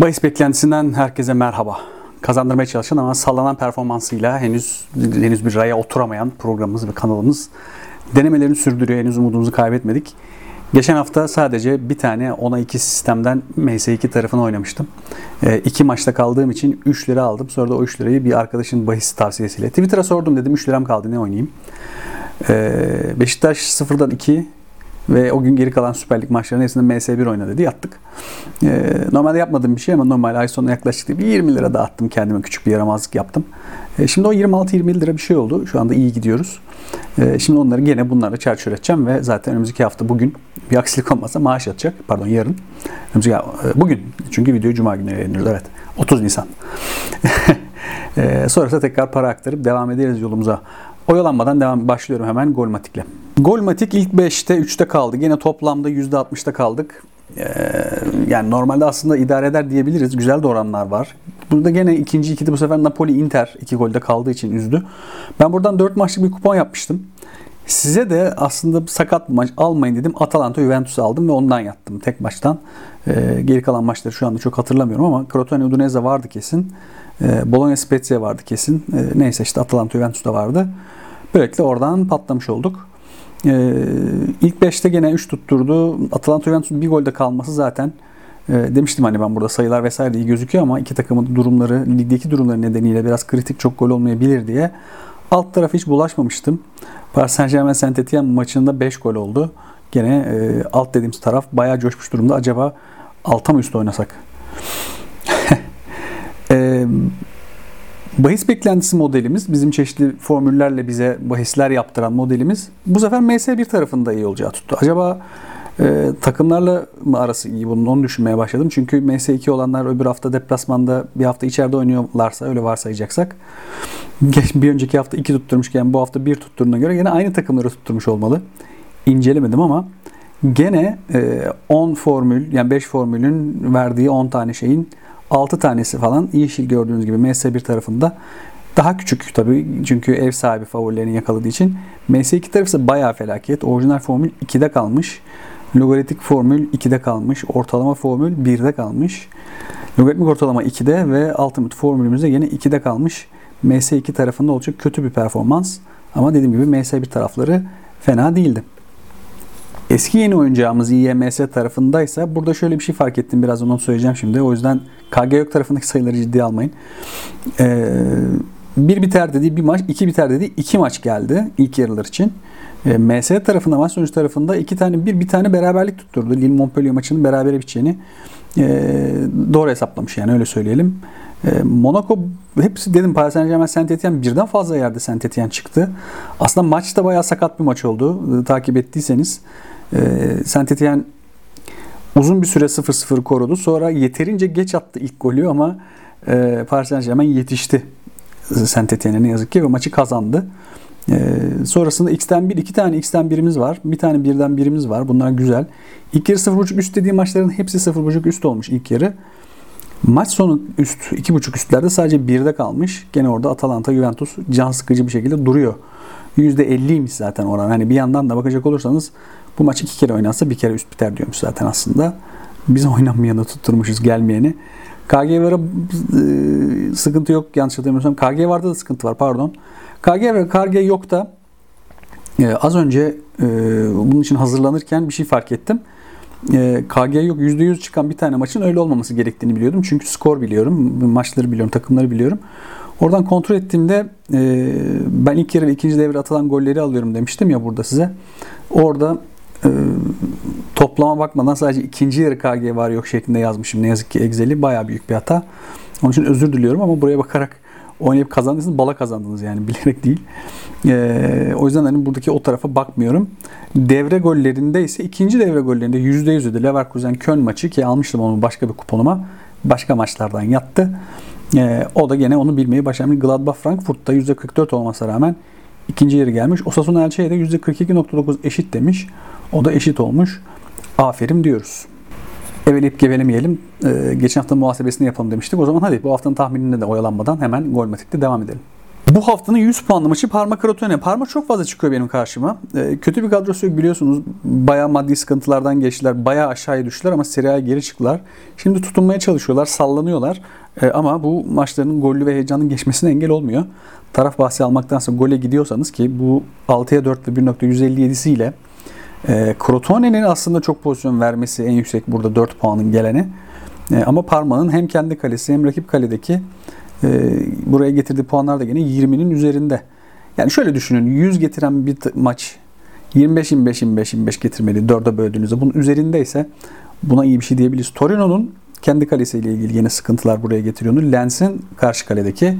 Bahis beklentisinden herkese merhaba. Kazandırmaya çalışan ama sallanan performansıyla henüz henüz bir raya oturamayan programımız ve kanalımız denemelerini sürdürüyor. Henüz umudumuzu kaybetmedik. Geçen hafta sadece bir tane 10'a 2 sistemden MS2 tarafını oynamıştım. E, iki maçta kaldığım için 3 lira aldım. Sonra da o 3 lirayı bir arkadaşın bahis tavsiyesiyle. Twitter'a sordum dedim 3 liram kaldı ne oynayayım. E, Beşiktaş 0'dan 2, ve o gün geri kalan Süper Lig maçlarının hepsinde MS1 oyna dedi. Yattık. Ee, normalde yapmadığım bir şey ama normal ay sonuna yaklaştık bir 20 lira dağıttım kendime. Küçük bir yaramazlık yaptım. Ee, şimdi o 26-20 lira bir şey oldu. Şu anda iyi gidiyoruz. Ee, şimdi onları gene bunlarla çarçur edeceğim ve zaten önümüzdeki hafta bugün bir aksilik olmazsa maaş atacak. Pardon yarın. Önümüzdeki, e, bugün. Çünkü videoyu Cuma günü yayınlıyoruz. Evet. 30 Nisan. sonrasında tekrar para aktarıp devam ederiz yolumuza. Oyalanmadan devam başlıyorum hemen Golmatik'le. Golmatik ilk 5'te 3'te kaldı. Yine toplamda %60'da kaldık. Ee, yani normalde aslında idare eder diyebiliriz. Güzel de oranlar var. Burada gene ikinci ikide bu sefer Napoli Inter 2 golde kaldığı için üzdü. Ben buradan 4 maçlık bir kupon yapmıştım. Size de aslında sakat bir maç almayın dedim. Atalanta Juventus'u aldım ve ondan yattım tek maçtan. Ee, geri kalan maçları şu anda çok hatırlamıyorum ama Crotone Udinese vardı kesin. Ee, Bologna Spezia vardı kesin. Ee, neyse işte Atalanta Juventus'ta vardı. Böylelikle oradan patlamış olduk. Ee, ilk 5'te gene 3 tutturdu. Atalanta Juventus'un bir golde kalması zaten e, demiştim hani ben burada sayılar vesaire iyi gözüküyor ama iki takımın durumları, ligdeki durumları nedeniyle biraz kritik çok gol olmayabilir diye alt tarafı hiç bulaşmamıştım. Paris Saint Germain Saint Etienne maçında 5 gol oldu. Gene e, alt dediğimiz taraf bayağı coşmuş durumda. Acaba alta mı üstte oynasak? e, Bahis beklentisi modelimiz, bizim çeşitli formüllerle bize bahisler yaptıran modelimiz bu sefer MS1 tarafında iyi olacağı tuttu. Acaba e, takımlarla mı arası iyi bunun onu düşünmeye başladım. Çünkü MS2 olanlar öbür hafta deplasmanda bir hafta içeride oynuyorlarsa öyle varsayacaksak bir önceki hafta 2 tutturmuşken bu hafta 1 tutturduğuna göre yine aynı takımları tutturmuş olmalı. İncelemedim ama gene 10 e, formül yani 5 formülün verdiği 10 tane şeyin 6 tanesi falan yeşil gördüğünüz gibi MS1 tarafında daha küçük tabii çünkü ev sahibi favorilerini yakaladığı için. MS2 tarafı ise bayağı felaket. Orijinal formül 2'de kalmış. Logaritmik formül 2'de kalmış. Ortalama formül 1'de kalmış. Logaritmik ortalama 2'de ve Ultimate formülümüzde yine 2'de kalmış. MS2 tarafında olacak kötü bir performans. Ama dediğim gibi MS1 tarafları fena değildi. Eski yeni oyuncağımız IMS tarafındaysa burada şöyle bir şey fark ettim. Biraz onu söyleyeceğim şimdi. O yüzden KG yok tarafındaki sayıları ciddiye almayın. Ee, bir biter dediği bir maç, iki biter dediği iki maç geldi ilk yarılar için. E, MS tarafında maç sonucu tarafında iki tane bir bir tane beraberlik tutturdu. Lille Montpellier maçının berabere biteceğini e, doğru hesaplamış yani öyle söyleyelim. E, Monaco hepsi dedim Paris Saint Germain Saint Etienne birden fazla yerde Saint Etienne çıktı. Aslında maç da bayağı sakat bir maç oldu. E, takip ettiyseniz. E, Saint Etienne uzun bir süre 0-0 korudu. Sonra yeterince geç attı ilk golü ama e, Paris Saint Germain yetişti Saint Etienne'e ne yazık ki ve maçı kazandı. Ee, sonrasında X'ten 1, iki tane X'ten birimiz var. Bir tane birden birimiz var. Bunlar güzel. İlk yarı 0.5 üst dediğim maçların hepsi 0.5 üst olmuş ilk yarı. Maç sonu üst, 2.5 üstlerde sadece 1'de kalmış. Gene orada Atalanta, Juventus can sıkıcı bir şekilde duruyor. %50'ymiş zaten oran. Hani bir yandan da bakacak olursanız bu maç iki kere oynansa bir kere üst biter diyormuş zaten aslında. Biz oynanmayanı tutturmuşuz gelmeyeni. KG var'a e, sıkıntı yok yanlış hatırlamıyorsam. KG var'da da sıkıntı var pardon. KG ve KG yok da e, az önce e, bunun için hazırlanırken bir şey fark ettim. E, KG yok %100 çıkan bir tane maçın öyle olmaması gerektiğini biliyordum. Çünkü skor biliyorum, maçları biliyorum, takımları biliyorum. Oradan kontrol ettiğimde e, ben ilk yarı ve ikinci devre atılan golleri alıyorum demiştim ya burada size. Orada e, toplama bakmadan sadece ikinci yarı KG var yok şeklinde yazmışım. Ne yazık ki Excel'i bayağı büyük bir hata. Onun için özür diliyorum ama buraya bakarak oynayıp kazandıysanız bala kazandınız yani bilerek değil. Ee, o yüzden hani buradaki o tarafa bakmıyorum. Devre gollerinde ise ikinci devre gollerinde %100 ödü Leverkusen Köln maçı ki almıştım onu başka bir kuponuma. Başka maçlardan yattı. Ee, o da gene onu bilmeyi başarmış. Gladbach Frankfurt'ta %44 olmasına rağmen ikinci yeri gelmiş. Osasuna Elche'ye de %42.9 eşit demiş. O da eşit olmuş. Aferin diyoruz. Eveleyip gevelemeyelim. Ee, geçen hafta muhasebesini yapalım demiştik. O zaman hadi bu haftanın tahminine de oyalanmadan hemen Golmatik'te devam edelim. Bu haftanın 100 puanlı maçı Parma Crotone. Parma çok fazla çıkıyor benim karşıma. E, kötü bir kadrosu yok biliyorsunuz. Bayağı maddi sıkıntılardan geçtiler. Bayağı aşağıya düştüler ama Serie A'ya geri çıktılar. Şimdi tutunmaya çalışıyorlar, sallanıyorlar. E, ama bu maçların gollü ve heyecanın geçmesine engel olmuyor. Taraf bahsi almaktansa gole gidiyorsanız ki bu 6'ya 4 ve 1.157'si ile e, Crotone'nin aslında çok pozisyon vermesi en yüksek burada 4 puanın geleni. E, ama Parma'nın hem kendi kalesi hem rakip kaledeki e, buraya getirdiği puanlar da yine 20'nin üzerinde. Yani şöyle düşünün 100 getiren bir maç 25 25 25 25 getirmeli 4'e böldüğünüzde bunun üzerindeyse buna iyi bir şey diyebiliriz. Torino'nun kendi kalesiyle ilgili yine sıkıntılar buraya getiriyor. Lens'in karşı kaledeki,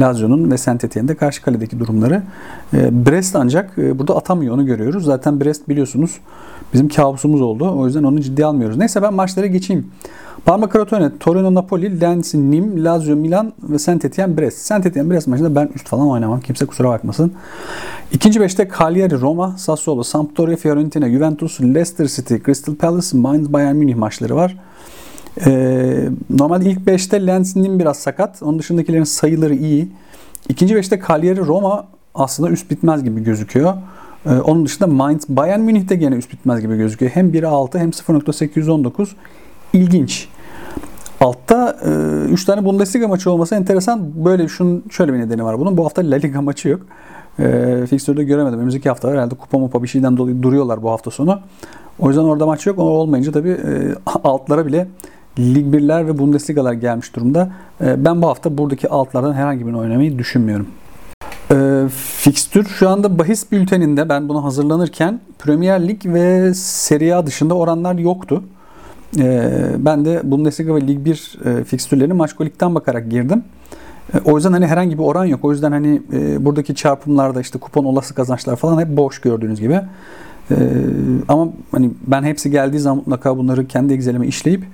Lazio'nun ve Saint Etienne'de karşı kaledeki durumları. E, Brest ancak e, burada atamıyor onu görüyoruz. Zaten Brest biliyorsunuz bizim kabusumuz oldu. O yüzden onu ciddi almıyoruz. Neyse ben maçlara geçeyim. Parma Crotone, Torino Napoli, Lens, Nim, Lazio Milan ve Saint Etienne Brest. Saint Etienne Brest maçında ben üst falan oynamam. Kimse kusura bakmasın. İkinci beşte Cagliari, Roma, Sassuolo, Sampdoria, Fiorentina, Juventus, Leicester City, Crystal Palace, Mainz, Bayern Münih maçları var. Ee, normalde ilk 5'te Lens Nim biraz sakat. Onun dışındakilerin sayıları iyi. İkinci 5'te Cagliari, Roma aslında üst bitmez gibi gözüküyor. Ee, onun dışında Mainz, Bayern Münih de gene üst bitmez gibi gözüküyor. Hem 1'e 6 hem 0.819 ilginç. Altta 3 e, tane Bundesliga maçı olması enteresan. Böyle şunun şöyle bir nedeni var bunun. Bu hafta La Liga maçı yok. E, Fixture'da göremedim. Önümüzdeki hafta herhalde kupa mupa bir şeyden dolayı duruyorlar bu hafta sonu. O yüzden orada maç yok. O olmayınca tabii e, altlara bile Lig 1'ler ve Bundesliga'lar gelmiş durumda. E, ben bu hafta buradaki altlardan herhangi birini oynamayı düşünmüyorum. E, fikstür şu anda bahis bülteninde ben bunu hazırlanırken Premier Lig ve Serie A dışında oranlar yoktu. E, ben de Bundesliga ve Lig 1 e, fikstürlerini Maçkolik'ten bakarak girdim. E, o yüzden hani herhangi bir oran yok. O yüzden hani e, buradaki çarpımlarda işte kupon olası kazançlar falan hep boş gördüğünüz gibi. E, ama hani ben hepsi geldiği zaman mutlaka bunları kendi Excel'ime işleyip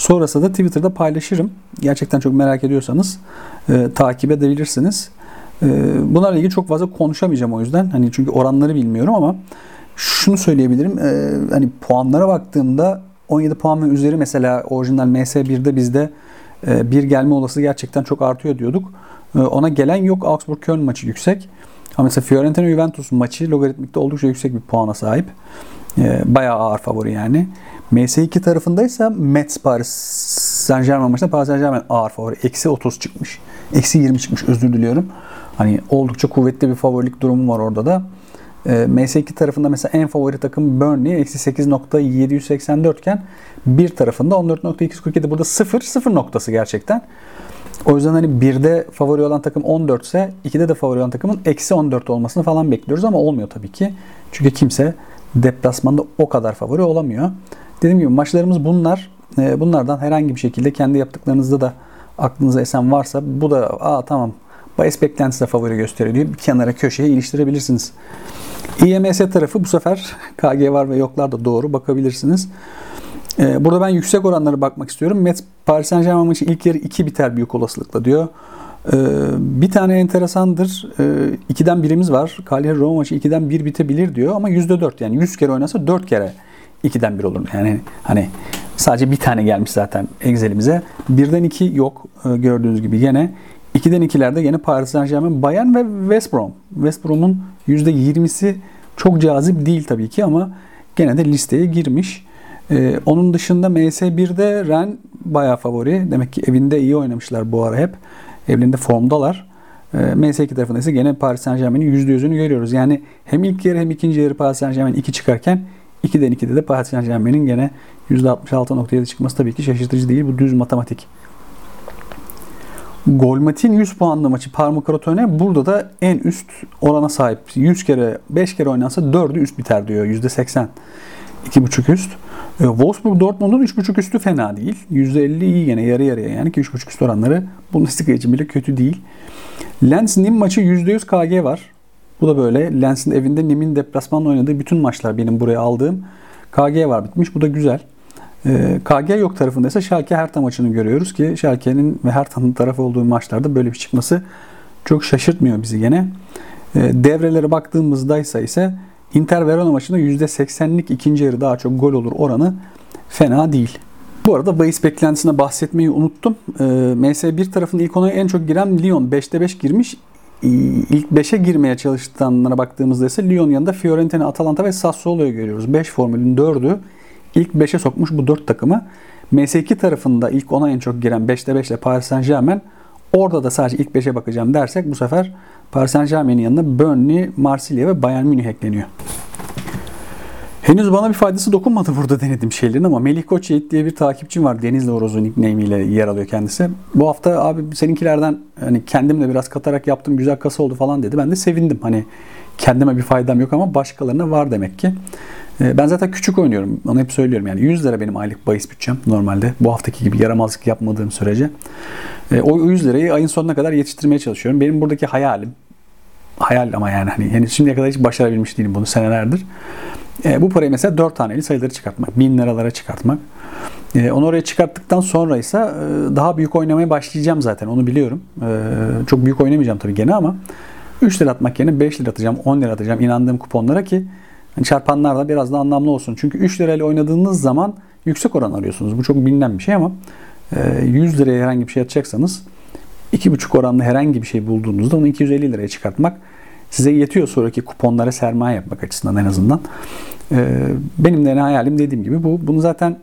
sonrasında da Twitter'da paylaşırım. Gerçekten çok merak ediyorsanız e, takip edebilirsiniz. E, bunlarla ilgili çok fazla konuşamayacağım o yüzden. Hani çünkü oranları bilmiyorum ama şunu söyleyebilirim. E, hani puanlara baktığımda 17 puan ve üzeri mesela orijinal MS1'de bizde e, bir gelme olası gerçekten çok artıyor diyorduk. E, ona gelen yok. Augsburg-Köln maçı yüksek. Ama mesela Fiorentina-Juventus maçı logaritmikte oldukça yüksek bir puana sahip. E, bayağı ağır favori yani. MS2 tarafındaysa Metz Paris Saint Germain maçında Paris Saint Germain ağır favori. Eksi 30 çıkmış. Eksi 20 çıkmış özür diliyorum. Hani oldukça kuvvetli bir favorilik durumu var orada da. E, ee, MS2 tarafında mesela en favori takım Burnley eksi 8.784 iken bir tarafında 14.247 burada 0 0 noktası gerçekten. O yüzden hani 1'de favori olan takım 14 ise 2'de de favori olan takımın eksi 14 olmasını falan bekliyoruz ama olmuyor tabii ki. Çünkü kimse deplasmanda o kadar favori olamıyor. Dediğim gibi maçlarımız bunlar. Ee, bunlardan herhangi bir şekilde kendi yaptıklarınızda da aklınıza esen varsa bu da aa tamam bahis beklentisi de favori gösteriyor diye bir kenara köşeye iliştirebilirsiniz. IMS tarafı bu sefer KG var ve yoklar da doğru bakabilirsiniz. Ee, burada ben yüksek oranlara bakmak istiyorum. Metz Paris Saint Germain maçı ilk yarı 2 biter büyük olasılıkla diyor. Ee, bir tane enteresandır. Ee, 2'den birimiz var. Cagliari Roma maçı 2'den 1 bitebilir diyor ama %4 yani 100 kere oynasa 4 kere 2'den 1 olur. Yani hani sadece bir tane gelmiş zaten Excel'imize. 1'den 2 yok e, gördüğünüz gibi gene. 2'den 2'lerde yine Paris Saint Germain, Bayern ve West Brom. West Brom'un %20'si çok cazip değil tabii ki ama gene de listeye girmiş. Ee, onun dışında MS1'de Ren bayağı favori. Demek ki evinde iyi oynamışlar bu ara hep. Evlerinde formdalar. Ee, MS2 tarafında ise gene Paris Saint Germain'in %100'ünü görüyoruz. Yani hem ilk yarı hem ikinci yarı Paris Saint Germain 2 çıkarken 2'den 2'de de Paris Saint Germain'in gene %66.7 çıkması tabii ki şaşırtıcı değil. Bu düz matematik. Golmatin 100 puanlı maçı Parma Crotone burada da en üst orana sahip. 100 kere 5 kere oynansa 4'ü üst biter diyor. %80. 2.5 üst. E, Wolfsburg Dortmund'un 3.5 üstü fena değil. %50 iyi yine yarı yarıya yani ki 3.5 üst oranları Bundesliga için bile kötü değil. Lens maçı %100 KG var. Bu da böyle. Lens'in evinde Nim'in deplasmanla oynadığı bütün maçlar benim buraya aldığım KG var bitmiş. Bu da güzel. E, ee, KG yok tarafında ise Schalke Hertha maçını görüyoruz ki Schalke'nin ve Hertha'nın tarafı olduğu maçlarda böyle bir çıkması çok şaşırtmıyor bizi gene. E, devrelere baktığımızda ise ise Inter Verona maçında %80'lik ikinci yarı daha çok gol olur oranı fena değil. Bu arada bahis beklentisine bahsetmeyi unuttum. E, MS1 tarafının ilk onaya en çok giren Lyon 5'te 5 girmiş. İlk 5'e girmeye çalıştıklarına baktığımızda ise Lyon yanında Fiorentina, Atalanta ve Sassuolo'yu görüyoruz. 5 formülün 4'ü ilk 5'e sokmuş bu 4 takımı. MS2 tarafında ilk 10'a en çok giren 5'te 5 ile Paris Saint Germain orada da sadece ilk 5'e bakacağım dersek bu sefer Paris Saint Germain'in yanına Burnley, Marsilya ve Bayern Münih ekleniyor. Henüz bana bir faydası dokunmadı burada denedim şeylerin ama Melih Koç Yiğit diye bir takipçim var. Denizli Oroz'un nickname ile yer alıyor kendisi. Bu hafta abi seninkilerden hani kendimle biraz katarak yaptım güzel kasa oldu falan dedi. Ben de sevindim. Hani kendime bir faydam yok ama başkalarına var demek ki. Ee, ben zaten küçük oynuyorum. Onu hep söylüyorum. Yani 100 lira benim aylık bahis bütçem normalde. Bu haftaki gibi yaramazlık yapmadığım sürece. Ee, o 100 lirayı ayın sonuna kadar yetiştirmeye çalışıyorum. Benim buradaki hayalim hayal ama yani hani şimdiye kadar hiç başarabilmiş değilim bunu senelerdir. E, bu parayı mesela 4 taneli sayıları çıkartmak, 1000 liralara çıkartmak. E, onu oraya çıkarttıktan sonra ise e, daha büyük oynamaya başlayacağım zaten onu biliyorum. E, çok büyük oynamayacağım tabii gene ama 3 lira atmak yerine 5 lira atacağım, 10 lira atacağım inandığım kuponlara ki yani çarpanlar da biraz da anlamlı olsun. Çünkü 3 lirayla oynadığınız zaman yüksek oran arıyorsunuz. Bu çok bilinen bir şey ama e, 100 liraya herhangi bir şey atacaksanız 2,5 oranlı herhangi bir şey bulduğunuzda onu 250 liraya çıkartmak size yetiyor sonraki kuponlara sermaye yapmak açısından en azından. Ee, benim de hayalim dediğim gibi bu. Bunu zaten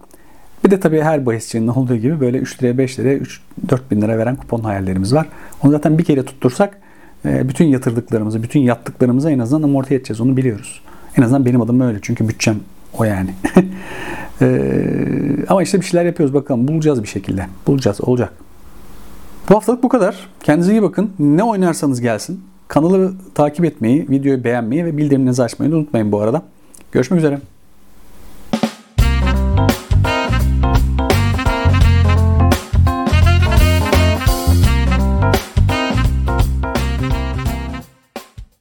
bir de tabii her bahisçinin olduğu gibi böyle 3 liraya 5 liraya 3 4 bin lira veren kupon hayallerimiz var. Onu zaten bir kere tuttursak e, bütün yatırdıklarımızı, bütün yattıklarımızı en azından amorti edeceğiz. Onu biliyoruz. En azından benim adım öyle. Çünkü bütçem o yani. ee, ama işte bir şeyler yapıyoruz bakalım. Bulacağız bir şekilde. Bulacağız. Olacak. Bu haftalık bu kadar. Kendinize iyi bakın. Ne oynarsanız gelsin. Kanalı takip etmeyi, videoyu beğenmeyi ve bildirimlerinizi açmayı unutmayın bu arada. Görüşmek üzere.